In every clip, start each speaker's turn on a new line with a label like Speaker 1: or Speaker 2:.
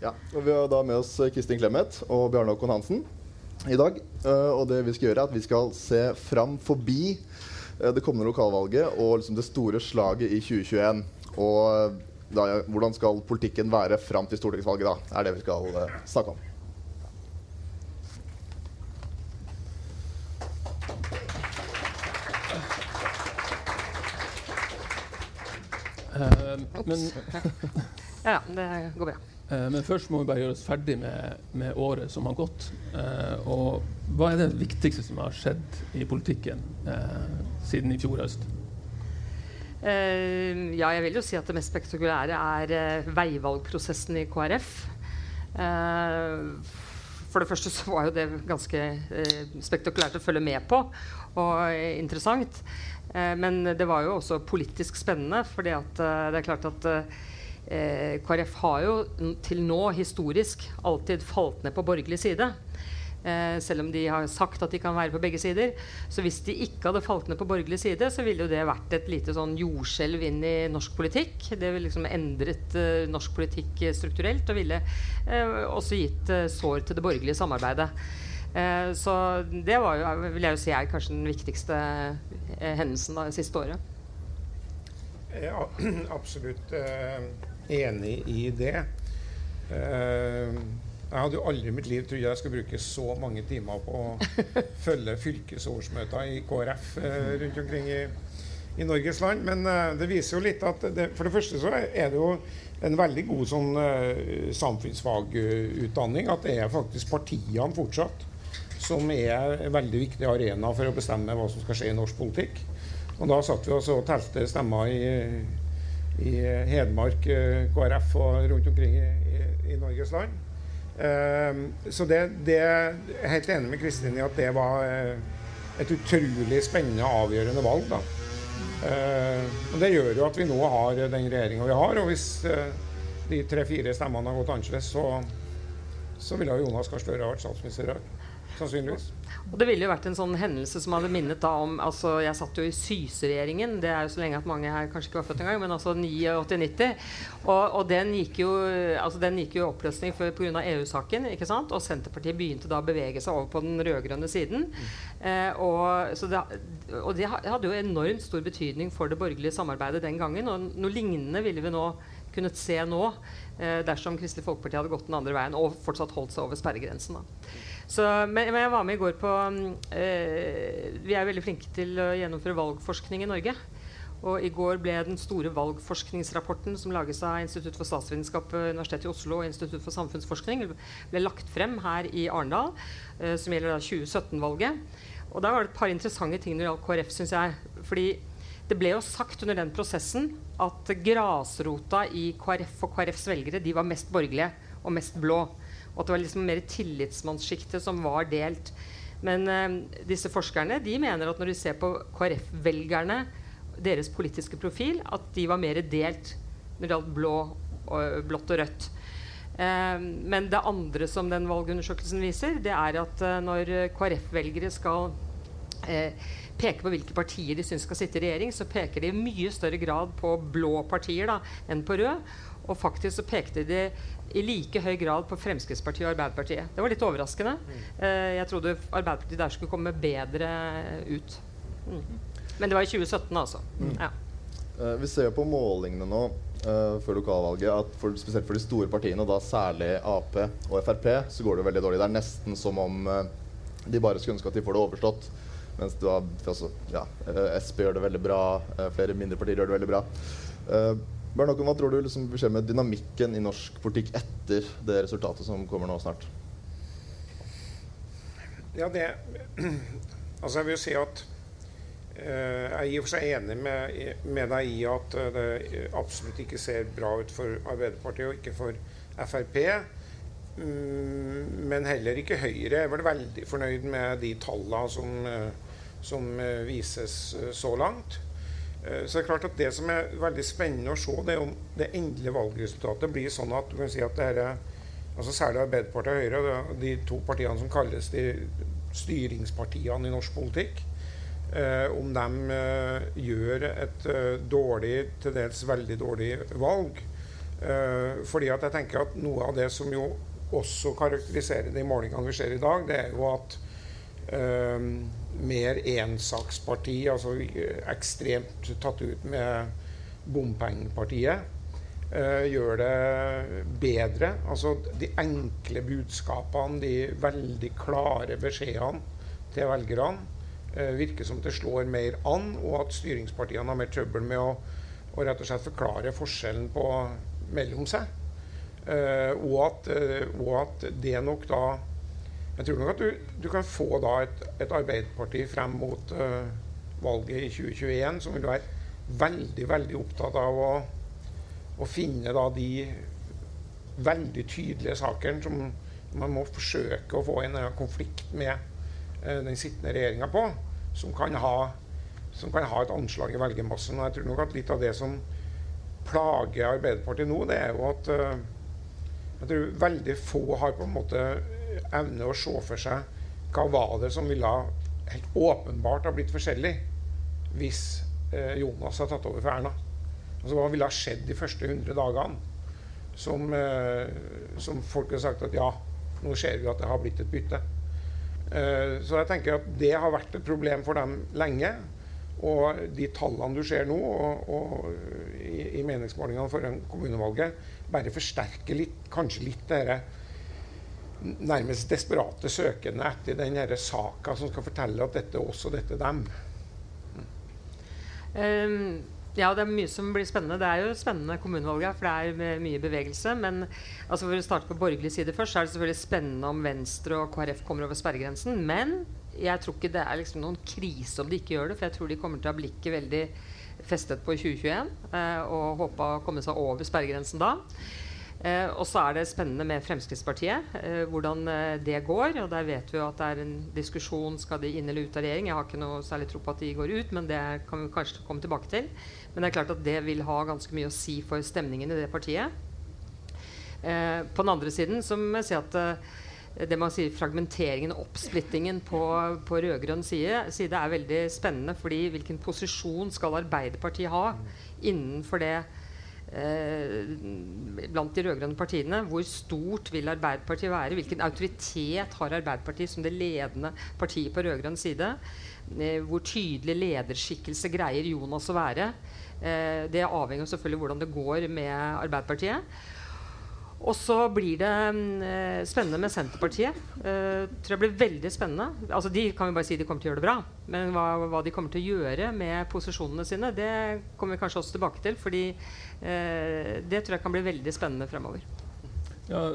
Speaker 1: Ja, og Vi har da med oss Kristin Clemet og Bjarne Håkon Hansen i dag. Eh, og det vi skal gjøre er at vi skal se fram forbi eh, det kommende lokalvalget og liksom det store slaget i 2021. Og eh, da, hvordan skal politikken være fram til stortingsvalget, da? er det vi skal uh, snakke om.
Speaker 2: Uh, men,
Speaker 3: Ja, det går bra.
Speaker 2: Uh, men først må vi bare gjøre oss ferdig med, med året som har gått. Uh, og hva er det viktigste som har skjedd i politikken eh, siden i fjor høst?
Speaker 3: Eh, ja, jeg vil jo si at det mest spektakulære er eh, veivalgprosessen i KrF. Eh, for det første så var jo det ganske spektakulært å følge med på, og interessant. Men det var jo også politisk spennende, fordi det er klart at KrF har jo til nå historisk alltid falt ned på borgerlig side. Eh, selv om de har sagt at de kan være på begge sider. Så hvis de ikke hadde falt ned på borgerlig side, så ville jo det vært et lite sånn jordskjelv inn i norsk politikk. Det ville liksom endret eh, norsk politikk eh, strukturelt og ville eh, også gitt eh, sår til det borgerlige samarbeidet. Så det var jo, vil jeg jo si er kanskje den viktigste hendelsen da, det siste året.
Speaker 4: Jeg er absolutt enig i det. Eh, jeg hadde jo aldri i mitt liv trodd jeg skulle bruke så mange timer på å følge fylkesårsmøter i KrF eh, rundt omkring i, i Norges land. Men eh, det viser jo litt at det, for det første så er det jo en veldig god sånn eh, samfunnsfagutdanning. At det er faktisk partiene fortsatt som er en veldig viktig arena for å bestemme hva som skal skje i norsk politikk. Og da satt vi også og telte stemmer i, i Hedmark KrF og rundt omkring i, i, i Norges land. Eh, så det, det er helt enig med Kristin i at det var eh, et utrolig spennende avgjørende valg. da. Eh, og Det gjør jo at vi nå har den regjeringa vi har. Og hvis eh, de tre-fire stemmene har gått annerledes, så, så ville Jonas Gahr Støre vært statsminister i dag. Sannsynligvis.
Speaker 3: Og det ville jo vært en sånn hendelse som hadde minnet da om altså Jeg satt jo i Syse-regjeringen. Det er jo så lenge at mange her kanskje ikke var født engang, men altså 89-90. Og, og den gikk jo altså den gikk jo i oppløsning pga. EU-saken. ikke sant? Og Senterpartiet begynte da å bevege seg over på den rød-grønne siden. Eh, og, det, og det hadde jo enormt stor betydning for det borgerlige samarbeidet den gangen. Og noe lignende ville vi nå kunnet se nå eh, dersom Kristelig Folkeparti hadde gått den andre veien og fortsatt holdt seg over sperregrensen. da. Så, men, men jeg var med i går på mm, eh, Vi er veldig flinke til å gjennomføre valgforskning i Norge. Og i går ble den store valgforskningsrapporten som lages av Institutt for statsvitenskap ved Universitetet i Oslo og Institutt for samfunnsforskning, ble lagt frem her i Arendal, eh, som gjelder 2017-valget. Og der var det et par interessante ting når det gjaldt KrF, syns jeg. Fordi det ble jo sagt under den prosessen at grasrota i KrF og KrFs velgere de var mest borgerlige og mest blå. Og at det var liksom mer tillitsmannssjiktet som var delt. Men eh, disse forskerne de mener at når de ser på KrF-velgerne, deres politiske profil, at de var mer delt når det gjaldt blå og, blått og rødt. Eh, men det andre som den valgundersøkelsen viser, det er at eh, når KrF-velgere skal eh, peke på hvilke partier de syns skal sitte i regjering, så peker de i mye større grad på blå partier da, enn på rød. Og faktisk så pekte de i like høy grad på Fremskrittspartiet og Arbeiderpartiet. Det var litt overraskende. Eh, jeg trodde Arbeiderpartiet der skulle komme bedre ut. Mm. Men det var i 2017, altså. Ja.
Speaker 1: Eh, vi ser jo på målingene nå eh, før lokalvalget at for, spesielt for de store partiene, og da særlig Ap og Frp, så går det veldig dårlig. Det er nesten som om eh, de bare skulle ønske at de får det overstått. Mens du har, altså, ja, eh, Sp gjør det veldig bra, flere mindre partier gjør det veldig bra. Bjørn Håkon, hva tror du liksom skjer med dynamikken i norsk politikk etter det resultatet som kommer nå snart?
Speaker 4: Ja, det Altså, jeg vil si at eh, jeg er i og for seg enig med, med deg i at eh, det absolutt ikke ser bra ut for Arbeiderpartiet og ikke for Frp. Mm, men heller ikke Høyre er vel veldig fornøyd med de tallene som, eh, som vises så langt. Eh, så det er klart at det som er veldig spennende å se, det er om det endelige valgresultatet blir sånn at du kan si at det her, altså særlig Arbeiderpartiet og Høyre, de to partiene som kalles de styringspartiene i norsk politikk, eh, om de eh, gjør et dårlig, til dels veldig dårlig valg. Fordi at jeg tenker at noe av det som jo også karakteriserer de målingene vi ser i dag, det er jo at mer ensaksparti, altså ekstremt tatt ut med bompengepartiet, uh, gjør det bedre. Altså de enkle budskapene, de veldig klare beskjedene til velgerne, uh, virker som det slår mer an, og at styringspartiene har mer trøbbel med å, å rett og slett forklare forskjellen på, mellom seg. Uh, og, at, og at det nok da jeg tror nok at du, du kan få da et, et Arbeiderparti frem mot uh, valget i 2021 som vil være veldig, veldig opptatt av å, å finne da de veldig tydelige sakene som man må forsøke å få en konflikt med uh, den sittende regjeringa på, som kan, ha, som kan ha et anslag i velgermassen. Og jeg tror nok at litt av det som plager Arbeiderpartiet nå, det er jo at uh, jeg tror veldig få har på en måte evne å se for seg hva var det som ville helt åpenbart ha blitt forskjellig hvis eh, Jonas hadde tatt over for Erna. Altså, hva ville ha skjedd de første 100 dagene som, eh, som folk har sagt at ja, nå ser vi at det har blitt et bytte. Eh, så jeg tenker at det har vært et problem for dem lenge. Og de tallene du ser nå, og, og i, i meningsmålingene foran kommunevalget, bare forsterker litt, kanskje litt det dette nærmest desperate søkende etter den saka som skal fortelle at dette er oss og dette er dem.
Speaker 3: Um, ja, det er mye som blir spennende. Det er jo spennende kommunevalget, for det er mye bevegelse. Men altså for å starte på borgerlig side først, så er det selvfølgelig spennende om Venstre og KrF kommer over sperregrensen. Men jeg tror ikke det er liksom noen krise om de ikke gjør det, for jeg tror de kommer til å ha blikket veldig festet på 2021 eh, og håpa å komme seg over sperregrensen da. Eh, og så er det spennende med Fremskrittspartiet, eh, hvordan eh, det går. og Der vet vi jo at det er en diskusjon skal de inn eller ut av regjering. Jeg har ikke noe særlig tro på at de går ut, men det kan vi kanskje komme tilbake til. Men det er klart at det vil ha ganske mye å si for stemningen i det partiet. Eh, på den andre siden så må jeg si at eh, det man sier fragmenteringen og oppsplittingen på, på rød-grønn side, side, er veldig spennende. fordi hvilken posisjon skal Arbeiderpartiet ha innenfor det blant de rød-grønne partiene. Hvor stort vil Arbeiderpartiet være? Hvilken autoritet har Arbeiderpartiet som det ledende partiet på rød-grønn side? Eh, hvor tydelig lederskikkelse greier Jonas å være? Eh, det avhenger selvfølgelig hvordan det går med Arbeiderpartiet. Og så blir det eh, spennende med Senterpartiet. Eh, tror jeg blir veldig spennende. Altså De kan vi bare si de kommer til å gjøre det bra. Men hva, hva de kommer til å gjøre med posisjonene sine, det kommer vi kanskje også tilbake til. fordi eh, det tror jeg kan bli veldig spennende fremover.
Speaker 2: Ja,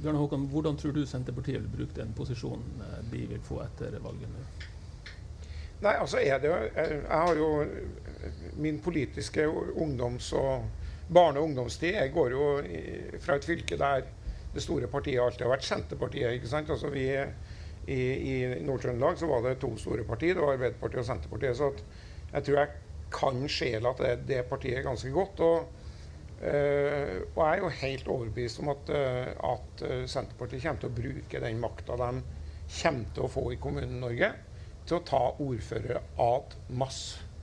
Speaker 2: Bjørn Håkon, Hvordan tror du Senterpartiet vil bruke den posisjonen de vil få etter valget? nå?
Speaker 4: Nei, altså er det jeg, jeg har jo min politiske ungdoms- og barne- og ungdomstid. Jeg går jo fra et fylke der det store partiet alltid har vært Senterpartiet. ikke sant? Altså vi, I i Nord-Trøndelag så var det to store partier. Det var Arbeiderpartiet og Senterpartiet. Så jeg tror jeg kan sjela til det, det partiet ganske godt. Og, øh, og, jeg er jo helt overbevist om at, øh, at eh, Senterpartiet kommer til å bruke den makta de kommer til å få i Kommune-Norge, til å ta ordførere ad masse.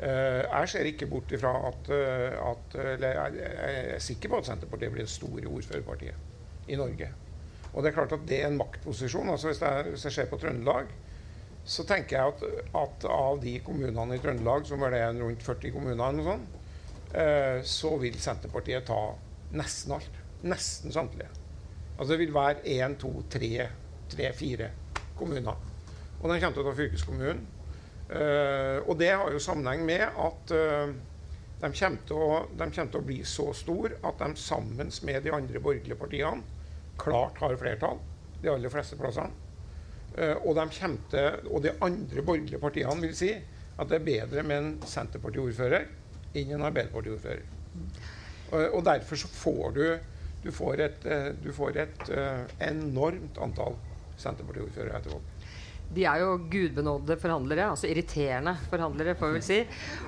Speaker 4: Uh, jeg ser ikke bort ifra at, uh, at eller jeg, er sikker på at Senterpartiet blir det store ordførerpartiet i Norge. Og det er klart at det er en maktposisjon. altså Hvis jeg, hvis jeg ser på Trøndelag, så tenker jeg at, at, av de kommunene i Trøndelag, som er det rundt 40 kommuner, sånt, så vil Senterpartiet ta nesten alt. Nesten samtlige. Altså det vil være én, to, tre, tre, fire kommuner. Og den kommer til å ta fylkeskommunen. Uh, og det har jo sammenheng med at uh, de, kommer å, de, kommer til å, bli så store at de sammen med de andre borgerlige partiene klart har flertall de aller fleste plassene. Uh, og, de til, og, de andre borgerlige partiene vil si at det er bedre med en Senterparti-ordfører enn en Arbeiderparti-ordfører. og derfor så får du, du får et, du får et enormt antall Senterparti-ordførere etter valget.
Speaker 3: De er jo gudbenådede forhandlere. Altså irriterende forhandlere, får vi vel si.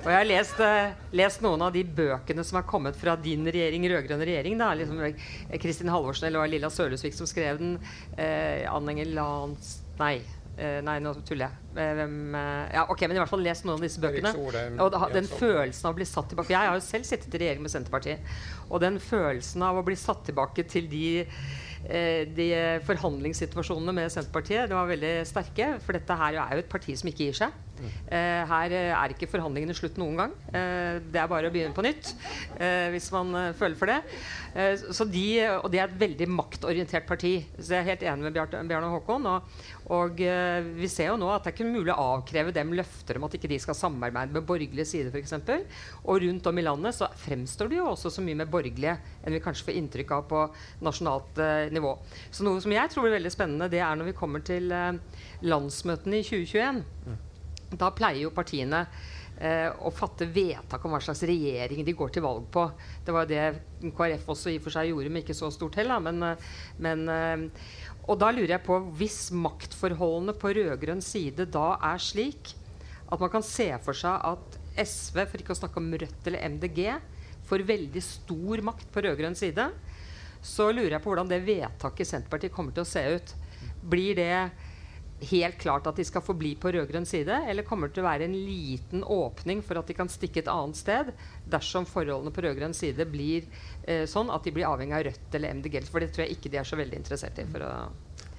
Speaker 3: Og jeg har lest, uh, lest, noen av de bøkene som er kommet fra din regjering, rød-grønn regjering. da, liksom Kristin Halvorsen eller Lilla Sølhusvik som skrev den. Uh, Ann Lans Nei. Uh, nei, nå tuller jeg. Hvem Ja, ok, men i hvert fall lest noen av disse bøkene. Og den følelsen av å bli satt tilbake Jeg har jo selv sittet i regjering med Senterpartiet. Og den følelsen av å bli satt tilbake til de Eh, de forhandlingssituasjonene med Senterpartiet det var veldig sterke. For dette her er jo et parti som ikke gir seg. Eh, her er ikke forhandlingene slutt noen gang. Eh, det er bare å begynne på nytt hvis man føler for det. så de, og det er et veldig maktorientert parti. Så jeg er helt enig med Bjarne Håkon. Og, og vi ser jo nå at det er ikke mulig å avkreve dem løfter om at ikke de skal samarbeide med borgerlige sider f.eks. Og rundt om i landet så fremstår de jo også så mye mer borgerlige enn vi kanskje får inntrykk av på nasjonalt nivå. Så noe som jeg tror blir veldig spennende, det er når vi kommer til landsmøtene i 2021. Mm. Da pleier jo partiene eh, å fatte vedtak om hva slags regjering de går til valg på. Det var det KrF også i og for seg gjorde men ikke så stort heller. Men, eh, men, eh, og da lurer jeg på hvis maktforholdene på rød-grønn side da er slik at man kan se for seg at SV, for ikke å snakke om Rødt eller MDG, får veldig stor makt på rød-grønn side, så lurer jeg på hvordan det vedtaket i Senterpartiet kommer til å se ut. Blir det helt klart at de skal forbli på rød-grønn side, eller kommer det til å være en liten åpning for at de kan stikke et annet sted dersom forholdene på rød-grønn side blir eh, sånn at de blir avhengig av Rødt eller MDG? For det tror jeg ikke de er så veldig interessert i.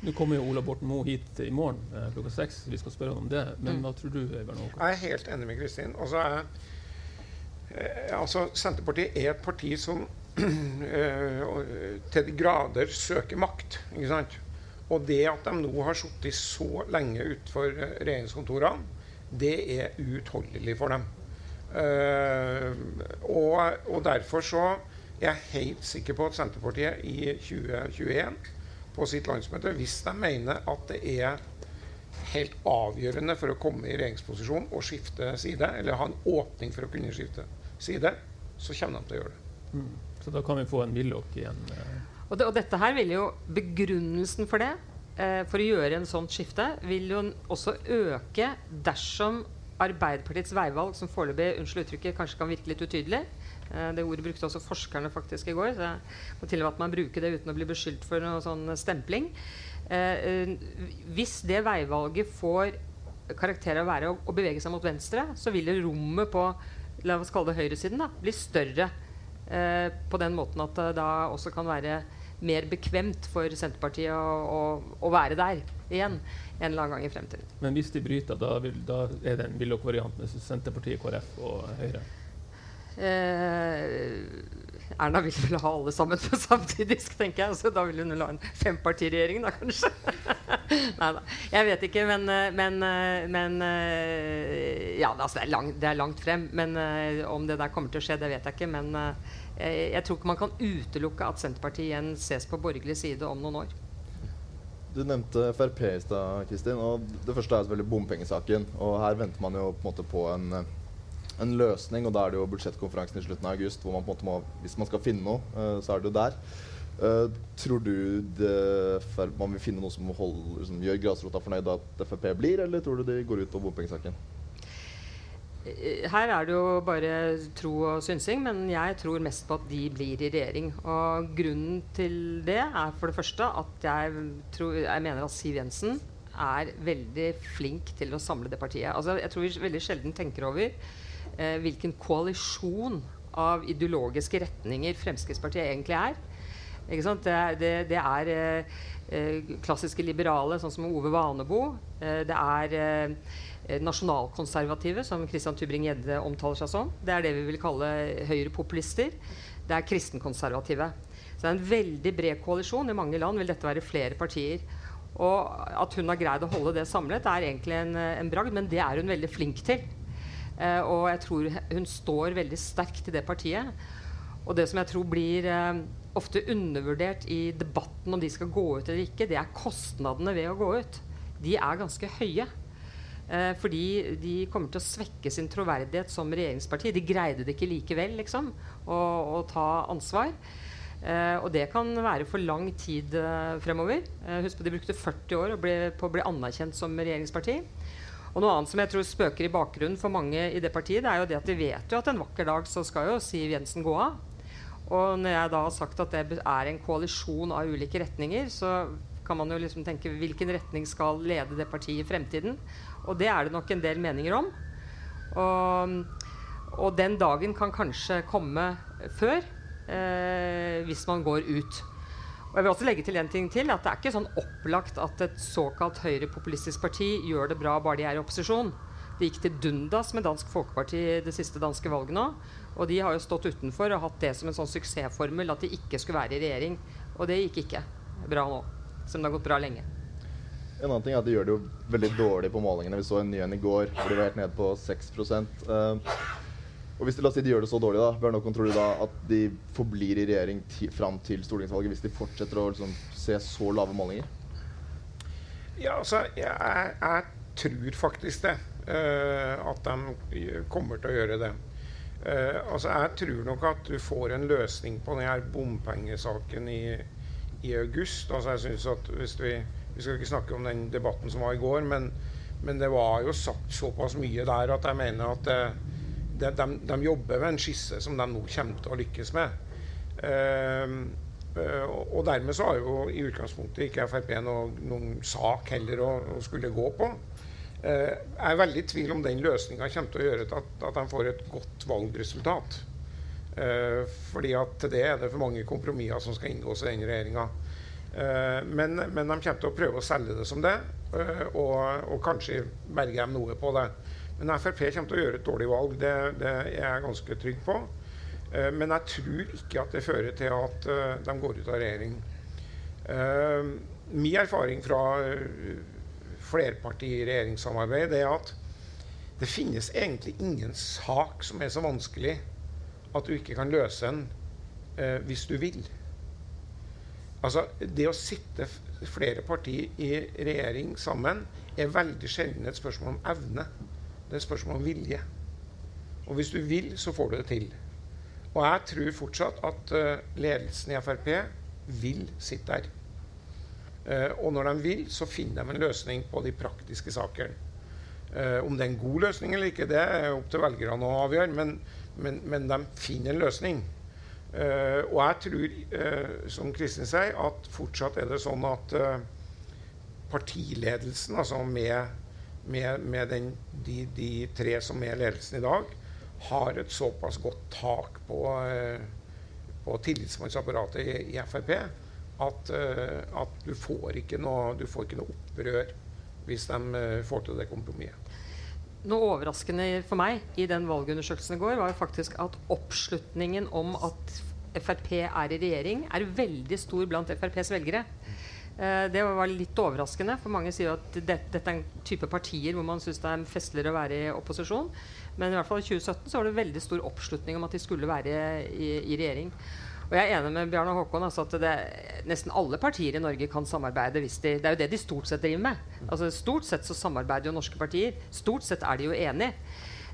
Speaker 2: Nå kommer jo Ola Borten Moe hit i morgen eh, klokka seks. Vi skal spørre ham om det. Men mm. hva tror du? Bernå?
Speaker 4: Jeg er helt enig med Kristin. Altså, eh, altså, Senterpartiet er et parti som eh, til de grader søker makt. ikke sant? Og det at de nå har sittet så lenge utenfor eh, regjeringskontorene, det er uutholdelig for dem. Og, og, derfor så er jeg helt sikker på at Senterpartiet i 2021 på sitt landsmøte, hvis de mener at det er helt avgjørende for å komme i regjeringsposisjon og skifte side, eller ha en åpning for å kunne skifte side, så kommer de til å gjøre det.
Speaker 2: Så da kan vi få en Willoch igjen?
Speaker 3: Uh og, det, og, dette her vil jo Begrunnelsen for det, eh, for å gjøre en sånt skifte, vil jo også øke dersom Arbeiderpartiets veivalg, som foreløpig unnskyld uttrykket, kanskje kan virke litt utydelig eh, Det ordet brukte også forskerne faktisk i går. Så jeg må til at man bruker det uten å bli beskyldt for noe sånn stempling. Eh, eh, hvis det veivalget får karakter av å være å, å, bevege seg mot venstre, så vil rommet på la oss kalle det høyresiden da, bli større. Eh, på den måten at det da også kan være mer bekvemt for Senterpartiet å, å, å, være der igjen en eller annen gang i fremtiden.
Speaker 2: Men hvis de bryter, da, vil, da er det en villok variant med Senterpartiet, KrF og Høyre?
Speaker 3: Eh, Erna vil vel ha alle sammen på samtidig, tenker jeg. Så da vil hun vel ha en fempartiregjering, da kanskje. Nei da. Jeg vet ikke, men, men, men Ja, altså, det, er langt, det, er langt, frem. Men om det der kommer til å skje, det vet jeg ikke. Men jeg, jeg, tror ikke man kan utelukke at Senterpartiet igjen ses på borgerlig side om noen år.
Speaker 1: Du nevnte Frp i stad, Kristin. og Det første er selvfølgelig bompengesaken. og Her venter man jo på en måte på en, en, løsning. og Da er det jo budsjettkonferansen i slutten av august hvor man på en måte må, hvis man skal finne noe, uh, så er det jo der. Uh, tror du det, man vil finne noe som, holder, som gjør grasrota fornøyd at Frp blir, eller tror du de går ut på bompengesaken?
Speaker 3: Eh, her er det jo bare tro og synsing, men jeg tror mest på at de blir i regjering. Og grunnen til det er for det første at jeg, tror, jeg mener at Siv Jensen er veldig flink til å samle det partiet. Altså, jeg tror vi veldig sjelden tenker over eh, hvilken koalisjon av ideologiske retninger Fremskrittspartiet egentlig er. Det, det, det, er eh, klassiske liberale, sånn som Ove Vanebo. Eh, det er Eh, nasjonalkonservative, som Christian Tybring-Gjedde omtaler seg som. Det er det vi vil kalle høyrepopulister. Det er kristenkonservative. Så det er en veldig bred koalisjon. I mange land vil dette være flere partier. Og at hun har greid å holde det samlet, er egentlig en, en bragd, men det er hun veldig flink til. Eh, og jeg tror hun står veldig sterkt i det partiet. Og det som jeg tror blir eh, ofte undervurdert i debatten om de skal gå ut eller ikke, det er kostnadene ved å gå ut. De er ganske høye. Eh, fordi de kommer til å svekke sin troverdighet som regjeringsparti. De greide det ikke likevel, liksom, å, å ta ansvar. Eh, og det kan være for lang tid eh, fremover. Eh, husk på De brukte 40 år på å bli anerkjent som regjeringsparti. Og noe annet som jeg tror spøker i bakgrunnen for mange i det partiet, det er jo det at de vet jo at en vakker dag så skal jo Siv Jensen gå av. Og når jeg da har sagt at det er en koalisjon av ulike retninger, så kan man jo liksom tenke hvilken retning skal lede det partiet i fremtiden. Og det er det nok en del meninger om. Og, og den dagen kan kanskje komme før eh, hvis man går ut. Og jeg vil også legge til en ting til, at Det er ikke sånn opplagt at et såkalt høyrepopulistisk parti gjør det bra bare de er i opposisjon. Det gikk til dundas med Dansk Folkeparti i det siste danske valget nå. Og de har jo stått utenfor og hatt det som en sånn suksessformel at de ikke skulle være i regjering. Og det gikk ikke bra nå. Som det har gått bra lenge.
Speaker 1: En annen ting er at De gjør det jo veldig dårlig på målingene. Vi så en ny en i går hvor de var helt nede på 6 uh, og hvis de, la oss si de gjør det så dårlig, da, Bjørn tror du da at de forblir i regjering fram til stortingsvalget hvis de fortsetter å liksom, se så lave målinger?
Speaker 4: Ja, altså, jeg, jeg tror faktisk det. Uh, at de kommer til å gjøre det. Uh, altså, Jeg tror nok at du får en løsning på denne bompengesaken i, i august. Altså, jeg synes at hvis vi, vi skal ikke snakke om den debatten som var i går, men, men det var jo sagt såpass mye der at jeg mener at uh, de, de, de, jobber med en skisse som de nå kommer til å lykkes med. Uh, uh, og dermed så har jo i utgangspunktet ikke Frp noen, noen sak heller å, å, skulle gå på. Uh, jeg er veldig i tvil om den løsninga kommer til å gjøre at, at de får et godt valgresultat. Uh, fordi at til det er det for mange kompromisser som skal inngås i den regjeringa. Men, men, de kommer til å prøve å selge det som det, og, og kanskje berge dem noe på det. Men Frp kommer til å gjøre et dårlig valg, det, det er jeg ganske trygg på. Uh, men jeg tror ikke at det fører til at uh, de går ut av regjering. Uh, min erfaring fra flerpartiregjeringssamarbeid er at det finnes egentlig ingen sak som er så vanskelig at du ikke kan løse den hvis du vil. Altså, Det å sitte flere partier i regjering sammen er veldig sjelden et spørsmål om evne. Det er et spørsmål om vilje. Og hvis du vil, så får du det til. Og jeg tror fortsatt at uh, ledelsen i Frp vil sitte der. Uh, og når de vil, så finner de en løsning på de praktiske sakene. Uh, om det er en god løsning eller ikke, det er opp til velgerne å avgjøre, men, men, men de finner en løsning. og jeg tror, som Kristin sier, at fortsatt er det sånn at partiledelsen, altså med med, med den, de, de, tre som er ledelsen i dag, har et såpass godt tak på, eh, på tillitsmannsapparatet i, i Frp at, eh, at, du får ikke noe, du får ikke noe opprør hvis de eh, får til det kompromisset.
Speaker 3: Noe overraskende for meg i den valgundersøkelsen i går var jo faktisk at oppslutningen om at Frp er i regjering, er veldig stor blant FrPs velgere. Eh, det var litt overraskende, for mange sier at det, dette er en type partier hvor man syns det er festligere å være i opposisjon. Men i hvert fall i 2017 så var det veldig stor oppslutning om at de skulle være i, i regjering. Og jeg er enig med Bjarne Håkon altså at det, nesten alle partier i Norge kan samarbeide. hvis de, Det er jo det de stort sett driver med. Altså Stort sett så samarbeider jo norske partier. Stort sett er de jo enige.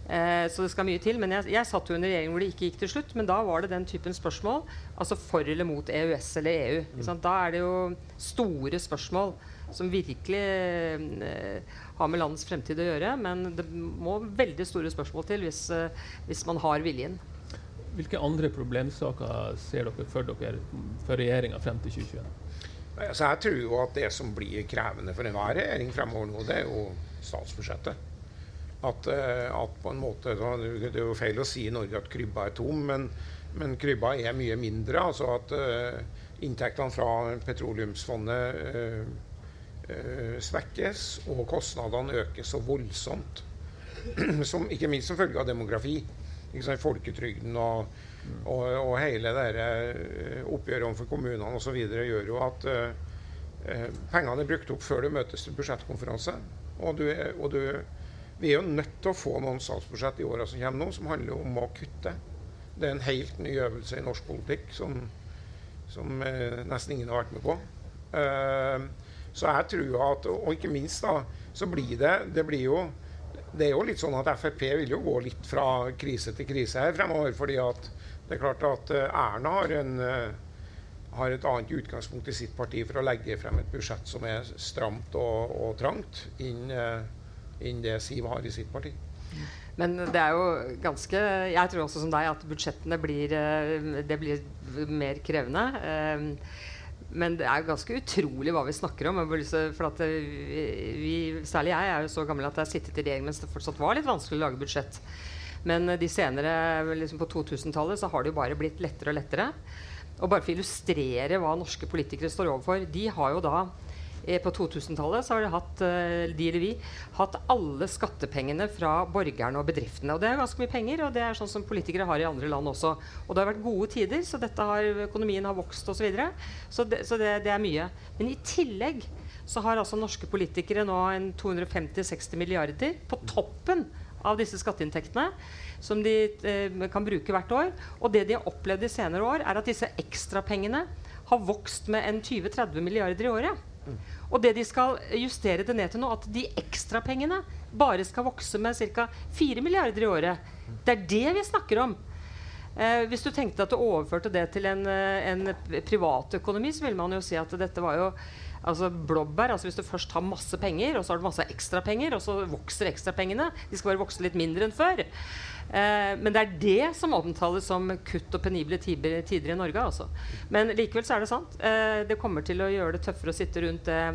Speaker 3: Eh, så det skal mye til. Men jeg, jeg satt jo under regjering hvor det ikke gikk til slutt. Men da var det den typen spørsmål. Altså for eller mot EØS eller EU. Mm. Da er det jo store spørsmål som virkelig eh, har med landets fremtid å gjøre. Men det må veldig store spørsmål til hvis, eh, hvis man har viljen.
Speaker 2: Hvilke andre problemsaker ser dere for dere for regjeringa frem til 2021?
Speaker 4: Altså, jeg tror jo at det som blir krevende for enhver regjering fremover nå, det er jo statsbudsjettet. At, eh, at, på en måte Det er jo feil å si i Norge at krybba er tom, men, men krybba er mye mindre. Altså at uh, inntektene fra petroleumsfondet uh, uh, svekkes, og kostnadene øker så voldsomt. Som, ikke minst som følge av demografi. Folketrygden og, og, og, hele det oppgjøret overfor kommunene osv. gjør jo at pengene er brukt opp før det møtes til budsjettkonferanse. Og du, og du vi er jo nødt til å få noen statsbudsjett i åra som kommer nå, som handler om å kutte. Det er en helt ny øvelse i norsk politikk som, som eh, nesten ingen har vært med på. Uh, så jeg tror at Og ikke minst, da, så blir det Det blir jo det er jo litt sånn at Frp vil jo gå litt fra krise til krise her fremover. fordi at det er klart at uh, Erna har en, uh, har et annet utgangspunkt i sitt parti for å legge frem et budsjett som er stramt og, og trangt, enn det Siv har i sitt parti.
Speaker 3: Men det er jo ganske Jeg tror også som deg at budsjettene blir, det blir mer krevende. Men det er jo ganske utrolig hva vi snakker om. For at vi, særlig jeg er jo så gammel at jeg har sittet i regjering mens det fortsatt var litt vanskelig å lage budsjett. Men de senere, liksom på 2000-tallet så har det jo bare blitt lettere og lettere. Og bare for å illustrere hva norske politikere står overfor De har jo da eh, på 2000-tallet så har de hatt, eh, de eller vi, hatt alle skattepengene fra borgerne og bedriftene. Og det er ganske mye penger, og det er sånn som politikere har i andre land også. Og det har vært gode tider, så har, økonomien har vokst osv. Så, videre. så, det, så det, det er mye. Men i tillegg så har altså norske politikere nå en 250-60 milliarder på toppen av disse skatteinntektene som de eh, kan bruke hvert år. Og det de har opplevd i senere år, er at disse ekstrapengene har vokst med en 20-30 milliarder i året. Og det de skal justere det ned til nå, at de ekstrapengene bare skal vokse med ca. 4 milliarder i året. Det er det vi snakker om. Eh, hvis du tenkte at du overførte det til en, eh, en privatøkonomi, så ville man jo si at dette var jo altså blåbær. altså Hvis du først har masse penger, og så har du masse ekstrapenger, og så vokser ekstrapengene De skal bare vokse litt mindre enn før. Eh, men det er det som omtales som kutt og penible tider, tider i Norge. Altså. Men likevel så er det sant. Eh, det kommer til å gjøre det tøffere å sitte rundt eh,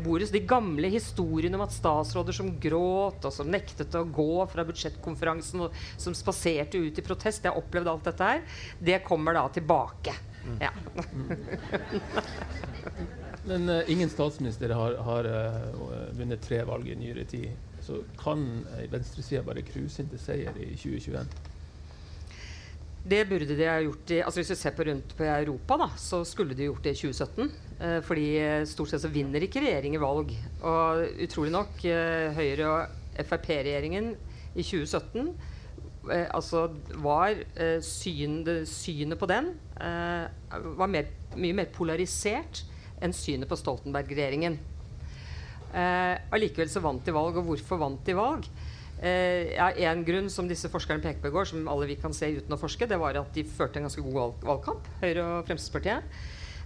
Speaker 3: bordet. Så de gamle historiene om at statsråder som gråt, og som nektet å gå fra budsjettkonferansen, og som spaserte ut i protest, jeg har opplevd alt dette her, det kommer da tilbake. Mm. Ja.
Speaker 2: Men uh, ingen statsminister har, har uh, vunnet tre valg i nyere tid så kan venstresida bare cruise inn til seier i 2021?
Speaker 3: Det burde de ha gjort i, altså Hvis vi ser på rundt på Europa, da, så skulle de gjort det i 2017. Eh, fordi stort sett så vinner ikke regjeringer valg. Og utrolig nok, eh, Høyre- og Frp-regjeringen i 2017 eh, altså var eh, syn, synet på den eh, var mer, mye mer polarisert enn synet på Stoltenberg-regjeringen. Eh, allikevel så vant de valg. Og hvorfor vant de valg? Eh, en grunn som disse forskerne peker på i går, som alle vi kan se uten å forske, det var at de førte en ganske god valg valgkamp, Høyre og Fremskrittspartiet.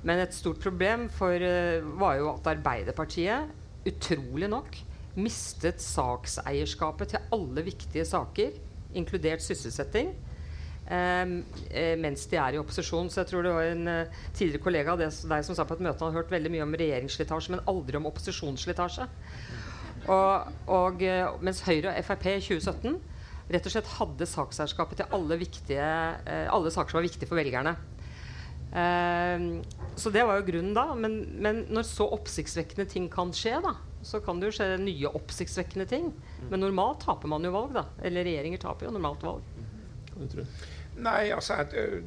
Speaker 3: Men et stort problem for, eh, var jo at Arbeiderpartiet, utrolig nok, mistet sakseierskapet til alle viktige saker, inkludert sysselsetting. Ehm, eh, mens de er i opposisjon. Så jeg tror det var en uh, tidligere kollega av deg som sa på et møte han har hørt veldig mye om regjeringsslitasje, men aldri om opposisjonsslitasje. Og, og uh, mens Høyre og Frp i 2017 rett og slett hadde sakseierskapet til alle, viktige, alle saker som var viktige for velgerne. Ehm, så det var jo grunnen da. Men, men, når så oppsiktsvekkende ting kan skje, da, så kan det jo skje nye oppsiktsvekkende ting. Men normalt taper man jo valg, da. Eller regjeringer taper jo normalt valg.
Speaker 4: Nei, altså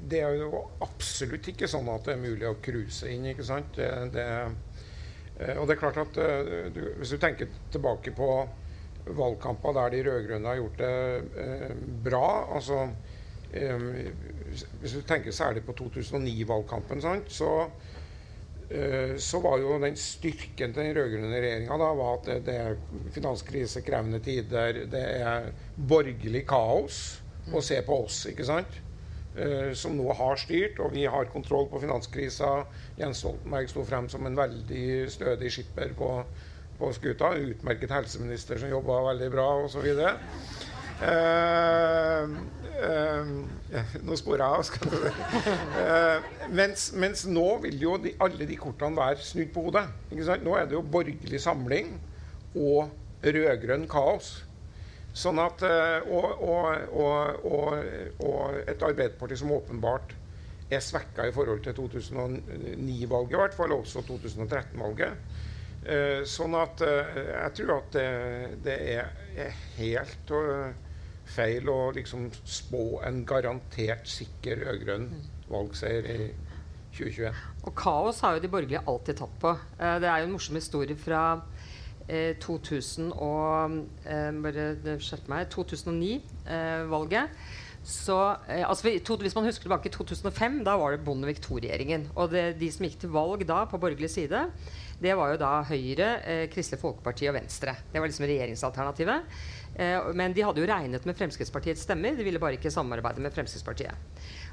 Speaker 4: det er jo absolutt ikke sånn at det er mulig å cruise inn. ikke sant? Det, eh, og det er klart at eh, du, Hvis du tenker tilbake på valgkamper der de rød-grønne har gjort det eh, bra altså eh, Hvis du tenker særlig på 2009-valgkampen, så, eh, så var jo den styrken til den rød-grønne regjeringa at det, det er finanskrise, krevende tider, det er borgerlig kaos og se på oss, ikke sant? Uh, som nå har styrt, og vi har kontroll på finanskrisa. Jens Stoltenberg sto frem som en veldig stødig skipper på, på skuta. Utmerket helseminister som jobba veldig bra, osv. Uh, uh, nå sporer jeg av. Uh, mens, mens, nå vil jo de, alle de kortene være snudd på hodet. Nå er det jo borgerlig samling og rød-grønn kaos. Sånn at, eh, og, og, og, og, et Arbeiderparti som åpenbart er svekka i forhold til 2009-valget, i hvert fall også 2013-valget. Eh, sånn at eh, jeg tror at det, det er helt feil å liksom spå en garantert sikker rød-grønn valgseier i 2021.
Speaker 3: Og kaos har jo de borgerlige alltid tatt på. Det er jo en morsom historie fra 2009-valget. Eh, så, altså, hvis man husker tilbake i 2005, da var det Bondevik II-regjeringen. Og det, de som gikk til valg da på borgerlig side, det var jo da Høyre, eh, Kristelig Folkeparti og Venstre. Det var liksom regjeringsalternativet. Eh, men de hadde jo regnet med Fremskrittspartiets stemmer. De ville bare ikke samarbeide med Fremskrittspartiet.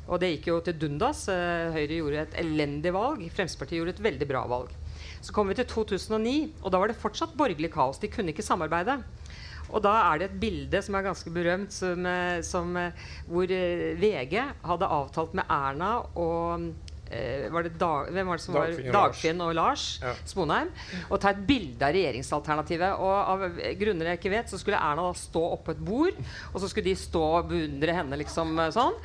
Speaker 3: Og det gikk jo til dundas. Eh, Høyre gjorde et elendig valg. Fremskrittspartiet gjorde et veldig bra valg. Så kom vi til 2009, og da var det fortsatt borgerlig kaos. De kunne ikke samarbeide. Og da er det et bilde som er ganske berømt, som, eh, som, eh, hvor VG hadde avtalt med Erna og eh, var det Dag, hvem var det som
Speaker 4: Dagfinn
Speaker 3: var Dagfinn og Lars
Speaker 4: Ja.
Speaker 3: Sponheim Og ta et bilde av regjeringsalternativet. Og av grunner jeg ikke vet, så skulle Erna da stå oppå et bord, og så skulle de stå og beundre henne liksom sånn.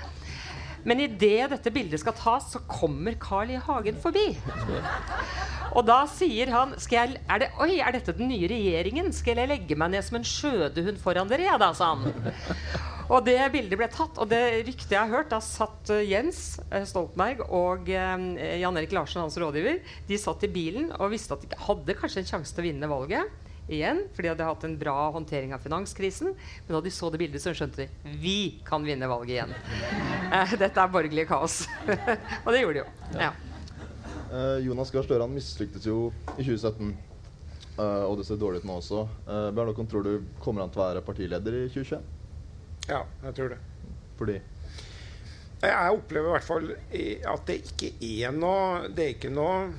Speaker 3: Men idet dette bildet skal tas, så kommer Carl I. Hagen forbi. Og da sier han jeg, er det, Oi, er dette den nye regjeringen? Skal jeg legge meg ned som en skjødehund foran dere? Ja da, sa han. Og det bildet ble tatt. Og det ryktet jeg har hørt, da satt uh, Jens uh, Stoltenberg og uh, Jan Erik Larsen, hans rådgiver, de satt i bilen og visste at de hadde kanskje en sjanse til å vinne valget igjen, for de hadde hatt en bra håndtering av finanskrisen. Men da de så det bildet, så skjønte de vi kan vinne valget igjen. Eh, dette er borgerlig kaos. og det gjorde de jo. Ja.
Speaker 1: Eh, Jonas Gahr Støre han mislyktes jo i 2017. eh, og det ser dårlig ut nå også. Uh, Bjørn Håkon, tror du kommer han til å være partileder i 2021?
Speaker 4: Ja, jeg tror det.
Speaker 1: Fordi
Speaker 4: Jeg opplever i hvert fall at det ikke er noe Det er ikke noe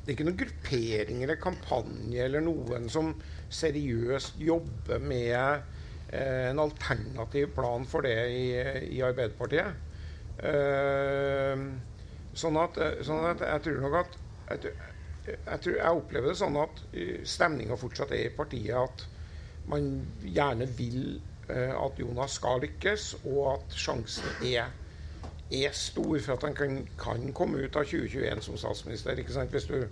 Speaker 4: det er ikke noen gruppering eller kampanje eller noen som seriøst jobber med eh, en alternativ plan for det i, i Arbeiderpartiet. Eh, sånn, at, sånn at jeg tror nok at jeg, jeg, tror, jeg opplever det sånn at stemninga fortsatt er i partiet at man gjerne vil eh, at Jonas skal lykkes, og at sjansen er er stor for at han kan, kan komme ut av 2021 som statsminister. ikke sant? Hvis du,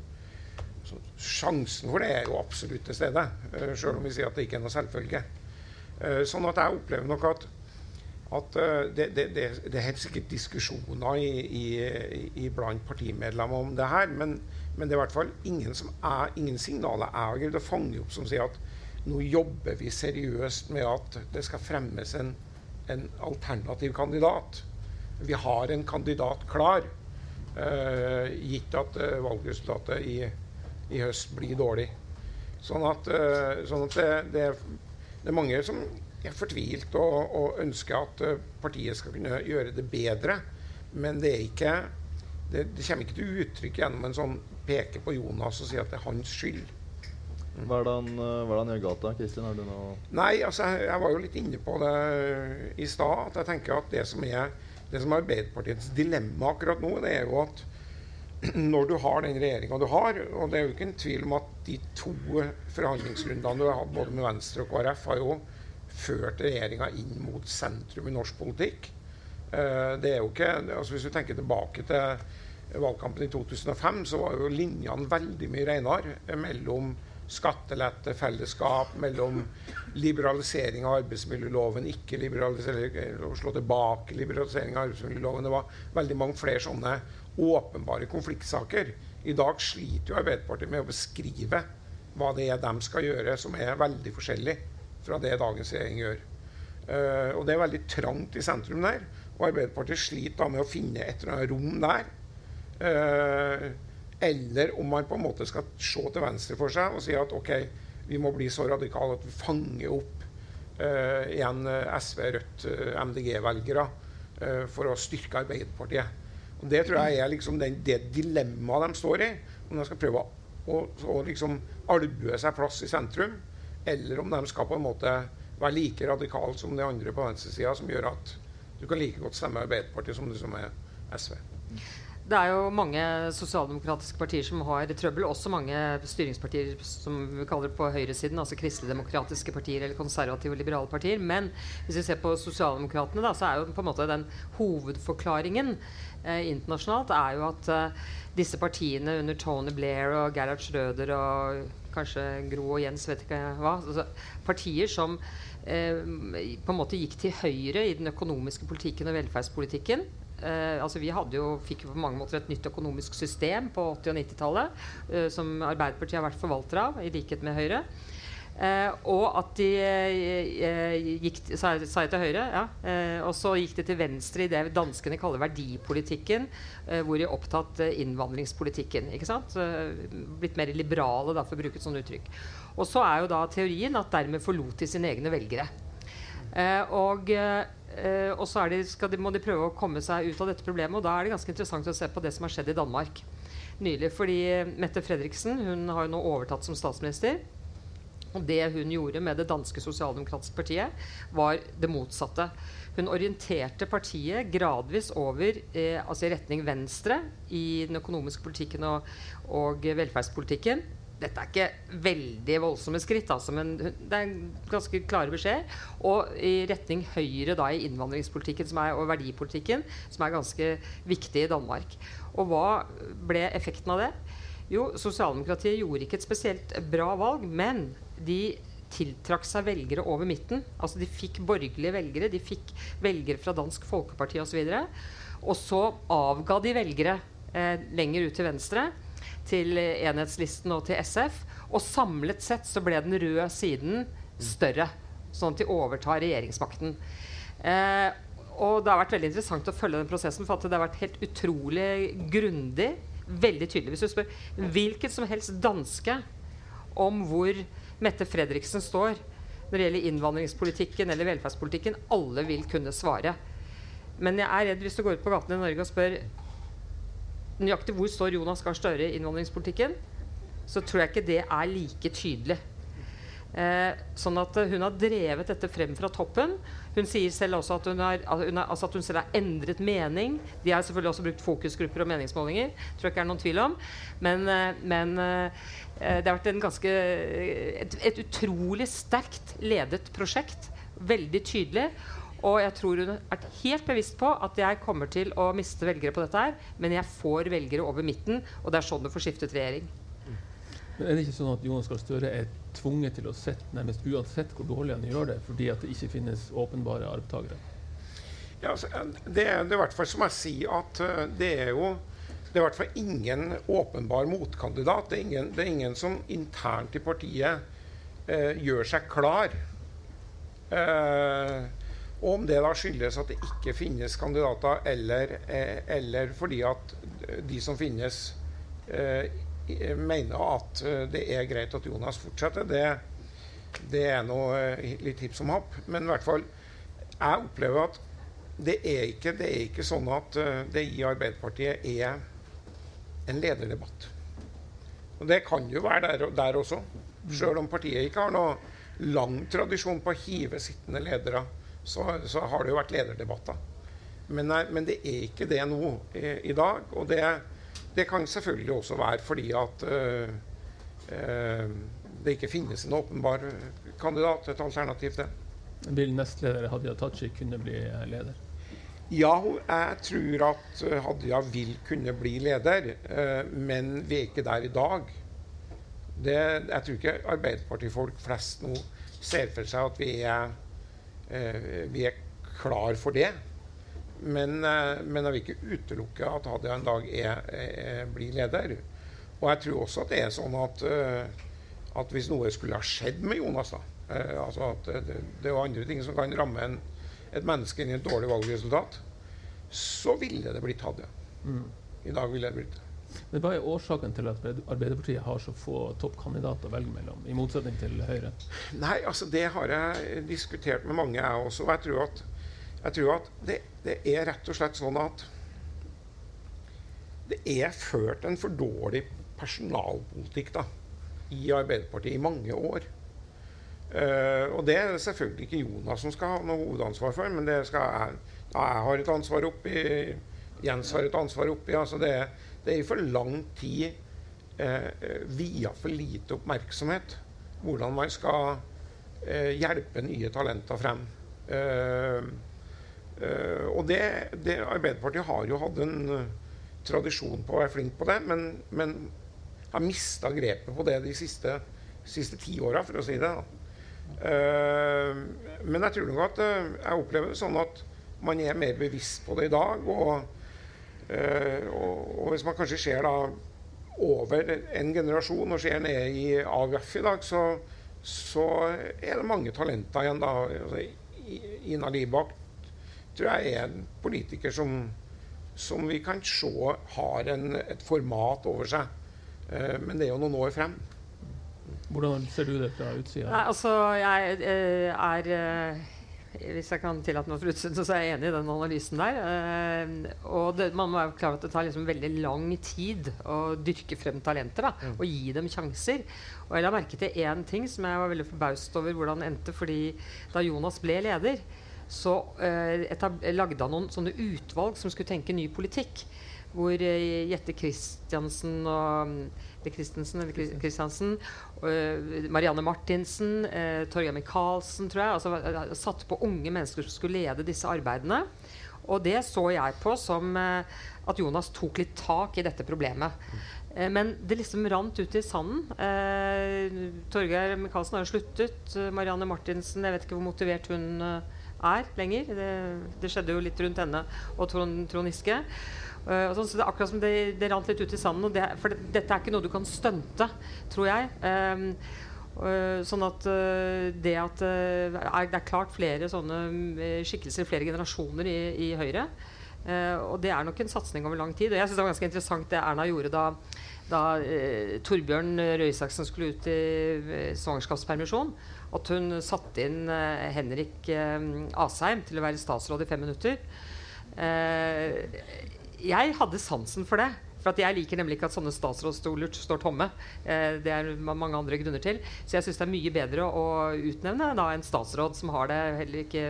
Speaker 4: sjansen for det er jo absolutt til stede, uh, selv om vi sier at det ikke er noe selvfølge. Eh, sånn at jeg opplever nok at, at eh, det, det, det, det er helt sikkert diskusjoner i, i, i blant partimedlemmer om det her, men, men det er i hvert fall ingen, er, ingen signaler jeg har greid å fange opp som sier at nå jobber vi seriøst med at det skal fremmes en, en alternativ kandidat. Vi har en kandidat klar, uh, gitt at uh, valgresultatet i, i høst blir dårlig. Sånn at, uh, sånn at det, det, det er mange som er fortvilt og, og ønsker at partiet skal kunne gjøre det bedre. Men det er ikke det, det kommer ikke til uttrykk gjennom en sånn peke på Jonas og si at det er hans skyld.
Speaker 1: Hva er det han, hva det han gjør galt, da? Kristin, har du noe
Speaker 4: Nei, altså jeg, jeg var jo litt inne på det i stad. At jeg tenker at det som er det som er Arbeiderpartiets dilemma akkurat nå, det er jo at når du har den regjeringa du har, og det er jo ikke en tvil om at de to forhandlingsrundene du har hatt både med Venstre og KrF, har jo ført regjeringa inn mot sentrum i norsk politikk. Eh, det er jo ikke, altså Hvis du tenker tilbake til valgkampen i 2005, så var jo linjene veldig mye renere mellom skattelette, fellesskap, mellom liberalisering av arbeidsmiljøloven, ikke liberalisering, slå tilbake liberalisering av arbeidsmiljøloven. Det var veldig mange flere sånne åpenbare konfliktsaker. I dag sliter jo Arbeiderpartiet med å beskrive hva det er de skal gjøre, som er veldig forskjellig fra det dagens regjering gjør. Uh, og det er veldig trangt i sentrum der. Og Arbeiderpartiet sliter da med å finne et eller annet rom der. Uh, eller om man på en måte skal se til venstre for seg og si at OK, vi må bli så radikale at vi fanger opp uh, igjen SV, Rødt, MDG-velgere uh, for å styrke Arbeiderpartiet. Og Det tror jeg er liksom den, det dilemmaet de står i. Om de skal prøve å, å liksom albue seg plass i sentrum, eller om de skal på en måte være like radikale som de andre på venstresida, som gjør at du kan like godt stemme Arbeiderpartiet som du som er SV.
Speaker 3: Det er jo mange sosialdemokratiske partier som har trøbbel. Også mange styringspartier som vi kaller det på høyresiden, altså kristeligdemokratiske partier eller konservative og liberale partier. Men hvis vi ser på sosialdemokratene, da, så er jo på en måte den hovedforklaringen eh, internasjonalt er jo at eh, disse partiene under Tony Blair og Gerhard Schrøder og kanskje Gro og Jens, vet ikke hva altså, Partier som eh, på en måte gikk til høyre i den økonomiske politikken og velferdspolitikken. Uh, altså vi jo, fikk jo på mange måter et nytt økonomisk system på 80- og 90-tallet, uh, som Arbeiderpartiet har vært forvalter av, i likhet med Høyre. Uh, og at de gikk sa, jeg til Høyre, ja. og så gikk de til venstre i det danskene kaller verdipolitikken, hvor de opptatt innvandringspolitikken. ikke sant? blitt mer liberale, da, for å bruke et sånt uttrykk. Og så er jo da teorien at dermed forlot de sine egne velgere. Eh, og eh, og så de, de, må de prøve å komme seg ut av dette problemet. Og da er det ganske interessant å se på det som har skjedd i Danmark nylig. Fordi Mette Fredriksen hun har jo nå overtatt som statsminister. Og det hun gjorde med det danske sosialdemokratiske partiet, var det motsatte. Hun orienterte partiet gradvis over eh, altså i retning venstre i den økonomiske politikken og, og, velferdspolitikken. Dette er ikke veldig voldsomme skritt, altså, men det er ganske klare beskjed. Og i retning høyre da, i innvandringspolitikken er, og verdipolitikken, som er ganske viktig i Danmark. Og hva ble effekten av det? Jo, sosialdemokratiet gjorde ikke et spesielt bra valg, men de tiltrakk seg velgere over midten. Altså De fikk borgerlige velgere, de fikk velgere fra Dansk Folkeparti osv. Og, så og så avga de velgere eh, lenger ut til venstre, til enhetslisten og til SF. Og samlet sett så ble den røde siden større, sånn at de overtar regjeringsmakten. Eh, og det har vært veldig interessant å følge den prosessen, for det har vært helt utrolig grundig. Veldig tydelig. Hvis du spør hvilken som helst danske om hvor Mette Fredriksen står når det gjelder innvandringspolitikken eller velferdspolitikken. Alle vil kunne svare. Men jeg er redd hvis du går ut på gaten i Norge og spør nøyaktig hvor står Jonas Gahr Støre i innvandringspolitikken, så tror jeg ikke det er like tydelig. Eh, sånn at hun har drevet dette frem fra toppen. Hun sier selv også at hun, har, hun har, altså at hun selv har endret mening. De har selvfølgelig også brukt fokusgrupper og meningsmålinger. Tror jeg ikke er noen tvil om. Men, eh, men eh, det har vært ganske, et, et utrolig sterkt ledet prosjekt. Veldig tydelig. Og jeg tror hun er helt bevisst på at jeg kommer til å miste velgere på dette her, men jeg får velgere over midten, og det er sånn du får skiftet regjering.
Speaker 2: Men er det ikke sånn at Jonas Gahr Støre er tvunget til å sette nærmest uansett hvor dårlig han gjør det, fordi at det ikke finnes åpenbare arvtakere?
Speaker 4: Ja, altså, det, er, det i hvert fall som jeg sier, at uh, det er jo det er i hvert fall ingen åpenbar motkandidat. Det er ingen, det er ingen som internt i partiet eh, gjør seg klar. Uh, og om det da skyldes at det ikke finnes kandidater, eller, eller fordi at de som finnes, mener at eh, det er greit at Jonas fortsetter, det, det er noe eh, litt hipp som happ. Men i hvert fall, jeg opplever at det er ikke, det er ikke sånn at eh, det i Arbeiderpartiet er en lederdebatt. Og det kan jo være der, der også. Sjøl om partiet ikke har noe lang tradisjon på å hive sittende ledere, så, så har det jo vært lederdebatter. Men, men, det er ikke det nå i, i dag. Og det, det kan selvfølgelig også være fordi at øh, øh, det ikke finnes en åpenbar kandidat, et alternativ til.
Speaker 2: Vil nestleder Hadia Tajik kunne bli leder?
Speaker 4: Ja, jeg tror at Hadia vil kunne bli leder, øh, men vi er ikke der i dag. Det, jeg tror ikke Arbeiderpartifolk flest nå ser for seg at vi er, vi er klar for det. Men, eh, men, jeg vil ikke utelukke at Hadia en dag er, er, blir leder. Og jeg tror også at det er sånn at, eh, at hvis noe skulle ha skjedd med Jonas da, eh, altså at det, det er andre ting som kan ramme en, et menneske inn i et dårlig valgresultat, så ville det blitt Hadia. Mm. I dag ville det blitt det.
Speaker 2: Men Hva er årsaken til at Arbeiderpartiet har så få toppkandidater å velge mellom, i motsetning til Høyre?
Speaker 4: Nei, altså Det har jeg diskutert med mange, jeg også. Og jeg tror at jeg tror at det, det, er rett og slett sånn at det er ført en for dårlig personalpolitikk da, i Arbeiderpartiet i mange år. Uh, og det er selvfølgelig ikke Jonas som skal ha noe hovedansvar for, men det skal jeg, jeg har et ansvar oppi, Jens har et ansvar oppi. altså det, det er i for lang tid eh, via for lite oppmerksomhet hvordan man skal eh, hjelpe nye talenter frem. Eh, Uh, og det, det, Arbeiderpartiet har jo hatt en uh, tradisjon på å være flink på det, men, men har mista grepet på det de siste, siste ti åra, for å si det. Uh, men jeg tror nok at jeg opplever det sånn at man er mer bevisst på det i dag. Og, og, og hvis man kanskje ser da over en generasjon og ser ned i AUF i dag, så, så er det mange talenter igjen. da, altså, Ina Libak tror jeg er en politiker som, som vi kan se har en, et format over seg. Eh, men det er jo noen år frem.
Speaker 2: Hvordan ser du det fra utsida?
Speaker 3: altså, jeg eh, er eh, hvis jeg kan tillate meg å så er jeg enig i den analysen der. Eh, og det, man må være klar over at det tar liksom veldig lang tid å dyrke frem talenter. da, mm. Og gi dem sjanser. Og jeg la merke til én ting som jeg var veldig forbauset over hvordan det endte. fordi da Jonas ble leder, så uh, lagde han noen sånne utvalg som skulle tenke ny politikk. Hvor uh, Jette Christiansen og eller Christensen, Christiansen, uh, Marianne Martinsen, uh, Torgeir Micaelsen, tror jeg. Altså, uh, satt på unge mennesker som skulle lede disse arbeidene. Og det så jeg på som uh, at Jonas tok litt tak i dette problemet. Uh, men det liksom rant ut i sanden. Uh, Torgeir Micaelsen har jo sluttet. Marianne Martinsen, jeg vet ikke hvor motivert hun er lenger. Det, det, skjedde jo litt rundt henne og Trond, Trond Giske. Uh, så det er akkurat som det, det rant litt ut i sanden. Det, for det, dette er ikke noe du kan stunte, tror jeg. Um, uh, sånn at uh, det at er, det er klart flere sånne skikkelser, flere generasjoner i, i Høyre. og det er nok en satsing over lang tid. Og jeg synes det var ganske interessant det Erna gjorde da, da Torbjørn Røe Isaksen skulle ut i svangerskapspermisjon. At hun satte inn Henrik Asheim til å være statsråd i fem minutter. Uh, jeg hadde sansen for det. For Jeg liker nemlig ikke at sånne statsrådsstoler står tomme. Eh, det er mange andre grunner til. Så jeg syns det er mye bedre å utnevne da, en statsråd som har det heller ikke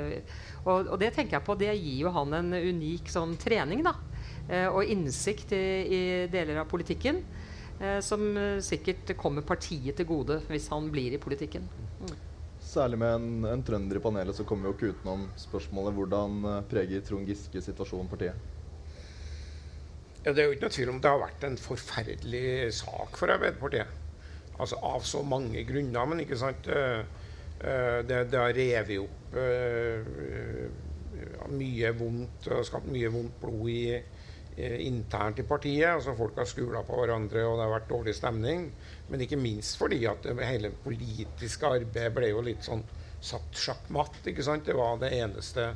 Speaker 3: og, og, det tenker jeg på, det gir jo han en unik sånn trening. da, eh, Og innsikt i, i, deler av politikken. Eh, som sikkert kommer partiet til gode hvis han blir i politikken. Mm.
Speaker 1: Særlig med en, en trønder i panelet så kommer vi jo ikke utenom spørsmålet hvordan eh, preger Trond Giske situasjonen partiet?
Speaker 4: Ja, det er jo ikke noe tvil om det har vært en forferdelig sak for Arbeiderpartiet. Altså Av så mange grunner. Men ikke sant eh, eh, det, det har revet opp uh, mye vondt skapt mye vondt blod i, internt i partiet. altså Folk har skula på hverandre, og det har vært dårlig stemning. Men ikke minst fordi at hele politiske arbeidet ble jo litt sånn satt sjakkmatt. ikke sant? Det var det eneste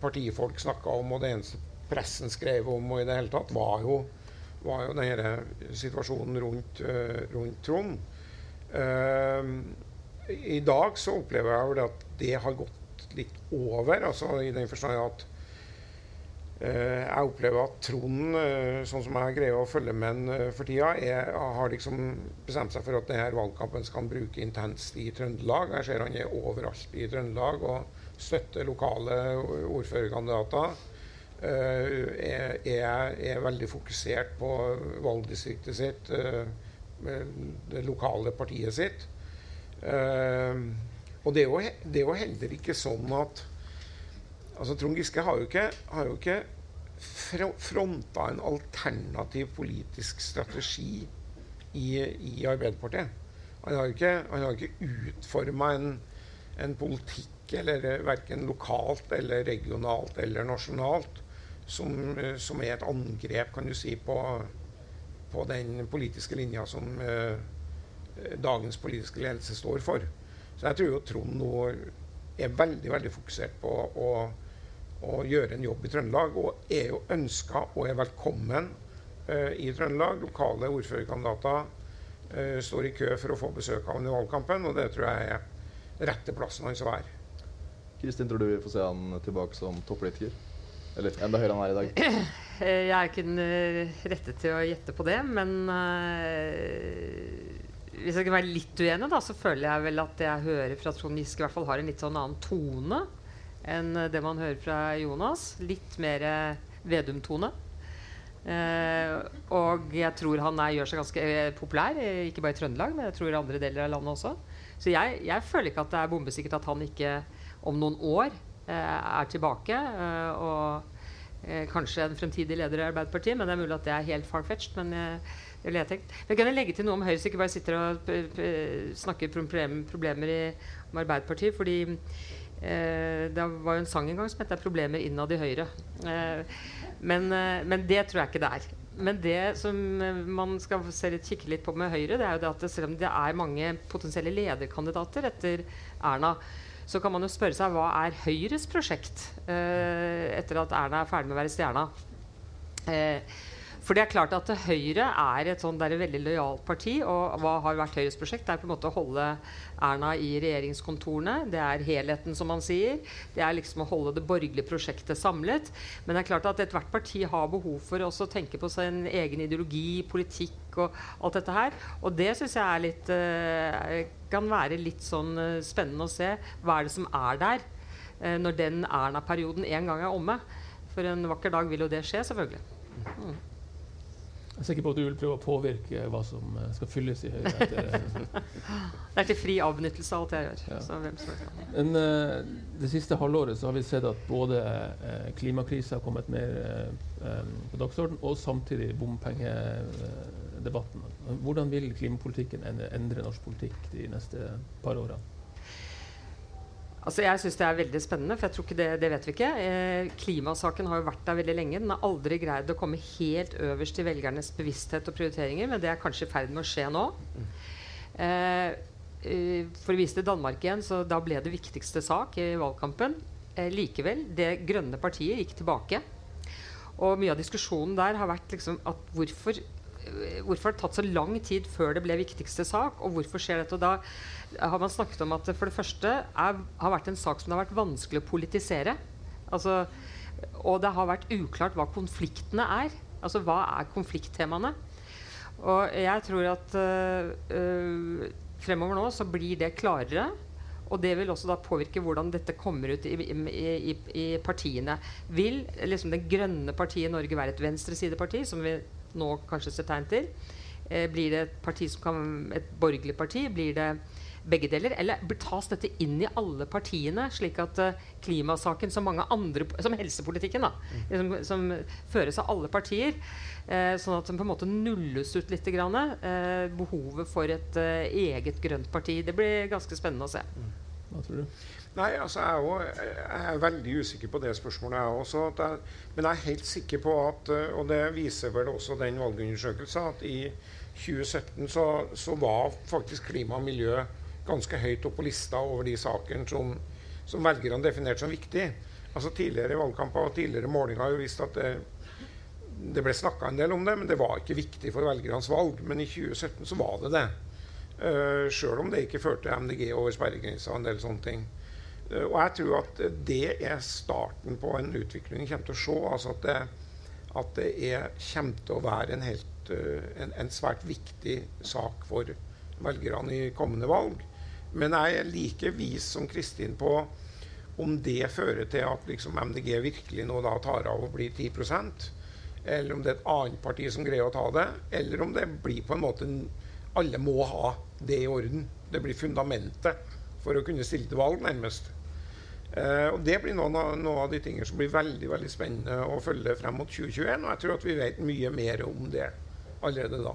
Speaker 4: partifolk snakka om, og det eneste pressen skrev om og i det hele tatt, var jo, var jo denne situasjonen rundt, uh, rundt Trond. Uh, I dag så opplever jeg vel at det har gått litt over, altså i den forstand at uh, jeg opplever at Trond, sånn som jeg greier å følge med han for tida, er, har liksom bestemt seg for at denne valgkampen skal han bruke intenst i Trøndelag. Jeg ser han er overalt i Trøndelag og støtter lokale ordførerkandidater. Eh, er, er, er, veldig fokusert på valgdistriktet sitt, eh, det lokale partiet sitt. Eh, og det er, jo, det er jo heller ikke sånn at altså Trond Giske har jo ikke, har jo ikke fronta en alternativ politisk strategi i, i Arbeiderpartiet. Han har ikke, ikke utforma en, en, politikk eller verken lokalt eller regionalt eller nasjonalt som, eh, som, er et angrep kan du si, på, på den politiske linja som eh, dagens politiske ledelse står for. Så jeg tror jo Trond nå er veldig veldig fokusert på å, å gjøre en jobb i Trøndelag, og er jo ønska og er velkommen eh, i Trøndelag. Lokale ordførerkandidater eh, står i kø for å få besøk av ham i valgkampen, og det tror jeg er rette plassen hans å være.
Speaker 1: Kristin, tror du vi får se han tilbake som toppolitiker? Eller enda høyere enn han er i dag?
Speaker 3: Jeg er ikke den eh, rette til å gjette på det, men uh, hvis jeg skal være litt uenig, da, så føler jeg vel at jeg hører fra Trond Giske, i hvert fall har en litt sånn annen tone enn det man hører fra Jonas. Litt mer Vedum-tone. Uh, og jeg tror han er, gjør seg ganske populær, ikke bare i Trøndelag, men jeg tror i andre deler av landet også. Så jeg, jeg føler ikke at det er bombesikkert at han ikke om noen år Eh, er tilbake. Eh, og eh, kanskje en fremtidig leder i Arbeiderpartiet, men det er mulig at det er helt far-fetched. men det ville jeg tenkt. Men kan jeg legge til noe om Høyre, så ikke bare sitter og snakker problem, problemer i, om Arbeiderpartiet. fordi eh, det var jo en sang en gang som het 'Problemer innad i Høyre'. Eh, men, eh, men, det tror jeg ikke det er. Men det som man skal litt, kikke litt på med Høyre, det er jo det at selv om det er mange potensielle lederkandidater etter Erna, så kan man jo spørre seg hva er Høyres prosjekt eh, etter at Erna er ferdig med å være stjerna. Eh, For det er klart at Høyre er et sånn, er veldig lojalt parti. Og hva har vært Høyres prosjekt? Det er på en måte å holde Erna i regjeringskontorene. Det er helheten, som man sier. Det er liksom å holde det borgerlige prosjektet samlet. Men det er klart at ethvert parti har behov for å tenke på sin egen ideologi, politikk og alt dette her. Og det syns jeg er litt, uh, kan være litt sånn uh, spennende å se. Hva er det som er der uh, når den Erna-perioden en gang er omme? For en vakker dag vil jo det skje, selvfølgelig. Mm.
Speaker 2: Jeg er sikker på at du vil prøve å påvirke hva som eh, skal fylles i Høyre. Etter,
Speaker 3: eh, det er til fri avbenyttelse av alt jeg gjør. Ja.
Speaker 2: Men, uh, det siste halvåret så har vi sett at både uh, klimakrisa har kommet mer uh, på dagsorden, og samtidig bompengedebatten. Hvordan vil klimapolitikken endre norsk politikk de neste par årene?
Speaker 3: Altså jeg syns det er veldig spennende, for jeg tror ikke det, det vet vi ikke. Eh, klimasaken har jo vært der veldig lenge. Den har aldri greid å komme helt øverst i velgernes bevissthet og prioriteringer, men det er kanskje i ferd med å skje nå. Eh, eh, for å vise til Danmark igjen, så da ble det viktigste sak i valgkampen. Eh, likevel, det grønne partiet gikk tilbake. Og mye av diskusjonen der har vært liksom at hvorfor hvorfor har det tatt så lang tid før det ble viktigste sak? Og hvorfor skjer dette? Og da har man snakket om at det for det første er, har vært en sak som det har vært vanskelig å politisere. Altså, og det har vært uklart hva konfliktene er. Altså hva er konflikttemaene? Og jeg tror at øh, fremover nå så blir det klarere. Og det vil også da påvirke hvordan dette kommer ut i, i, i partiene. Vil liksom det grønne partiet i Norge være et venstresideparti, som vi nå kanskje ser tegn til? Eh, blir det et parti som kan, et borgerlig parti? Blir det begge deler? Eller tas dette inn i alle partiene, slik at uh, klimasaken som mange andre Som helsepolitikken, da. Som, som, føres av alle partier. Uh, sånn at den på en måte nulles ut litt. Grann, uh, behovet for et eget grønt parti. Det blir ganske spennende å se.
Speaker 2: Hva tror du?
Speaker 4: Nei, altså jeg, er jo, jeg er veldig usikker på det spørsmålet, jeg også. Men jeg er helt sikker på at, og det viser vel også den valgundersøkelsen, at i 2017 så, så var faktisk klima og miljø ganske høyt opp på lista over de sakene som, som velgerne definerte som viktig. Altså Tidligere valgkamper og tidligere målinger har jo vist at det, det ble snakka en del om det, men det var ikke viktig for velgernes valg. Men i 2017 så var det det. Uh, eh, Sjøl om det ikke førte MDG over sperregrensa og en del sånne ting. Uh, og jeg tror at det er starten på en utvikling vi kommer til å se. Altså at det, at det er, kommer til å være en, helt, uh, en, en svært viktig sak for velgerne i kommende valg. Men jeg er like vis som Kristin på om det fører til at liksom MDG virkelig nå da tar av og blir 10% eller om det er et annet parti som greier å ta det, eller om det blir på en måte Alle må ha det i orden. Det blir fundamentet for å kunne stille til valg, nærmest. Eh, og Det blir noen av, noen av, de tingene som blir veldig veldig spennende å følge frem mot 2021. Og jeg tror at vi vet mye mer om det allerede da.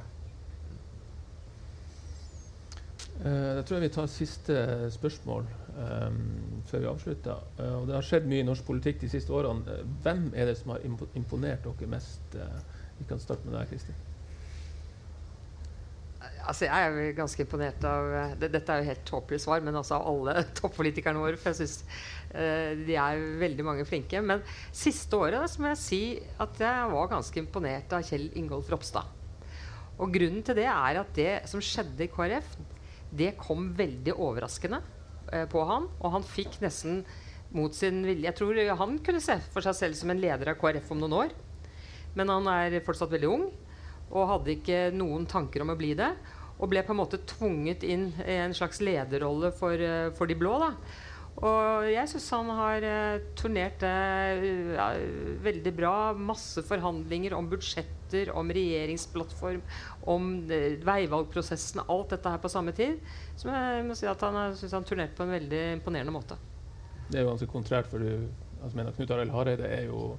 Speaker 2: Uh, jeg tror jeg vi tar siste spørsmål um, før vi avslutter. Uh, og det har skjedd mye i norsk politikk de siste årene. Uh, hvem er det som har imponert dere mest? vi kan starte med deg, Kristin.
Speaker 3: Altså, jeg er ganske imponert av det, Dette er jo helt håpløst svar, men altså av alle toppolitikerne våre. For jeg syns de er veldig mange flinke. Men siste året så må jeg si at jeg var ganske imponert av Kjell Ingolf Ropstad. Og grunnen til det er at det som skjedde i KrF, det kom veldig overraskende uh, på han. Og han fikk nesten mot sin vilje Jeg tror han kunne se for seg selv som en leder av KrF om noen år. Men han er fortsatt veldig ung og hadde ikke noen tanker om å bli det. Og ble på en måte tvunget inn i en slags lederrolle for, eh, for de blå. da og jeg syns han har uh, turnert uh, ja, veldig bra. Masse forhandlinger om budsjetter, om regjeringsplattform, om veivalgprosessen. Alt dette her på samme tid. Som jeg må si at han syns han turnerte på en veldig imponerende måte.
Speaker 2: Det er jo ganske kontrært, for du altså, mener Knut Arild Hareide er jo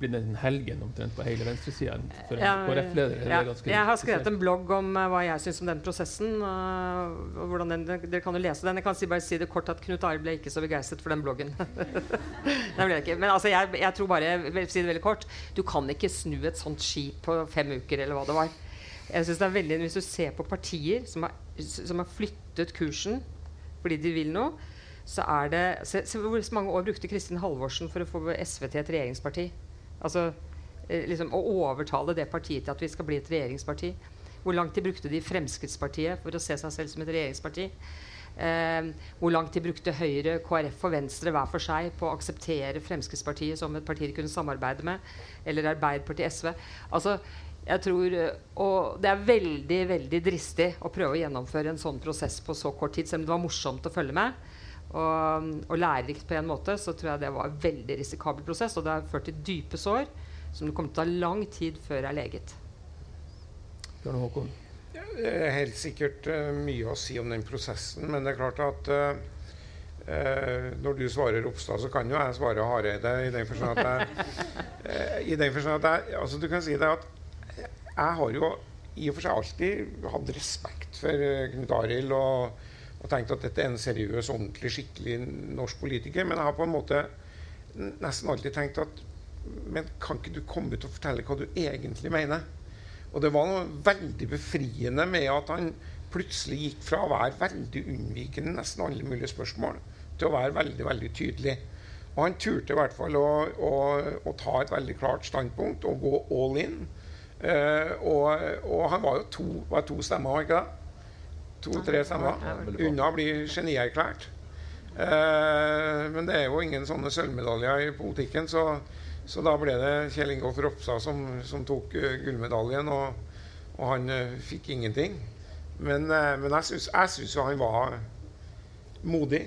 Speaker 2: blitt en helgen omtrent på hele venstresida for en ja, KrF-leder.
Speaker 3: Jeg har skrevet en blogg om uh, hva jeg syns om den prosessen. Uh, og hvordan den, Dere kan jo lese den. Jeg kan si, bare si det kort at Knut Arild ble ikke så begeistret for den bloggen. det ble ikke. Men altså, jeg, jeg, tror bare jeg vil si det veldig kort. Du kan ikke snu et sånt skip på fem uker, eller hva det var. Jeg synes det er veldig, Hvis du ser på partier som har, som har flyttet kursen fordi de vil noe, så er det se, se Hvor mange år brukte Kristin Halvorsen for å få SV til et regjeringsparti? Altså, eh, liksom, å overtale det partiet til at vi skal bli et regjeringsparti. Hvor langt de brukte de Fremskrittspartiet for å se seg selv som et regjeringsparti? Eh, hvor langt de brukte Høyre, KrF og Venstre hver for seg på å akseptere Fremskrittspartiet som et parti de kunne samarbeide med? Eller Arbeiderpartiet, SV? Altså, jeg tror, eh, og Det er veldig veldig dristig å prøve å gjennomføre en sånn prosess på så kort tid. Selv om det var morsomt å følge med og, og lærerikt på en måte, så tror jeg det var en veldig risikabel prosess. Og det har ført til dype sår som det kommer til å ta lang tid før er leget.
Speaker 2: Bjørn Håkon?
Speaker 4: Det er helt sikkert uh, mye å si om den prosessen, men det er klart at uh, uh, når du svarer Ropstad, så kan jo jeg svare Hareide i den forstand at jeg, i den forstand at jeg, altså Du kan si det at jeg har jo i og for seg alltid hatt respekt for Knut Arild og, og tenkt at dette er en seriøs, ordentlig, skikkelig norsk politiker. Men jeg har på en måte nesten alltid tenkt at Men kan ikke du komme ut og fortelle hva du egentlig mener? Og det var noe veldig befriende med at han plutselig gikk fra å være veldig unnvikende nesten alle mulige spørsmål, til å være veldig, veldig tydelig. Og han turte i hvert fall å, å, å ta et veldig klart standpunkt og gå all in. Uh, og, og, han var jo to, var to stemmer, ikke det? To-tre stemmer unna å bli genierklært. Eh, men det er jo ingen sånne sølvmedaljer i politikken, så så da ble det Kjell Ingolf Ropstad som, som tok uh, gullmedaljen, og, og han uh, fikk ingenting. Men, uh, men jeg syns jo han var modig,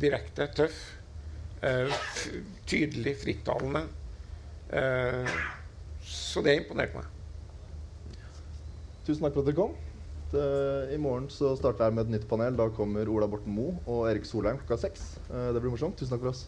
Speaker 4: direkte, tøff, tydelig, frittalende. så det imponerte meg.
Speaker 1: Tusen takk for at dere kom. Eh, I morgen så starter jeg med et nytt panel. Da kommer Ola Borten Moe og Erik Solheim klokka seks. Eh, det blir morsomt. Tusen takk for oss.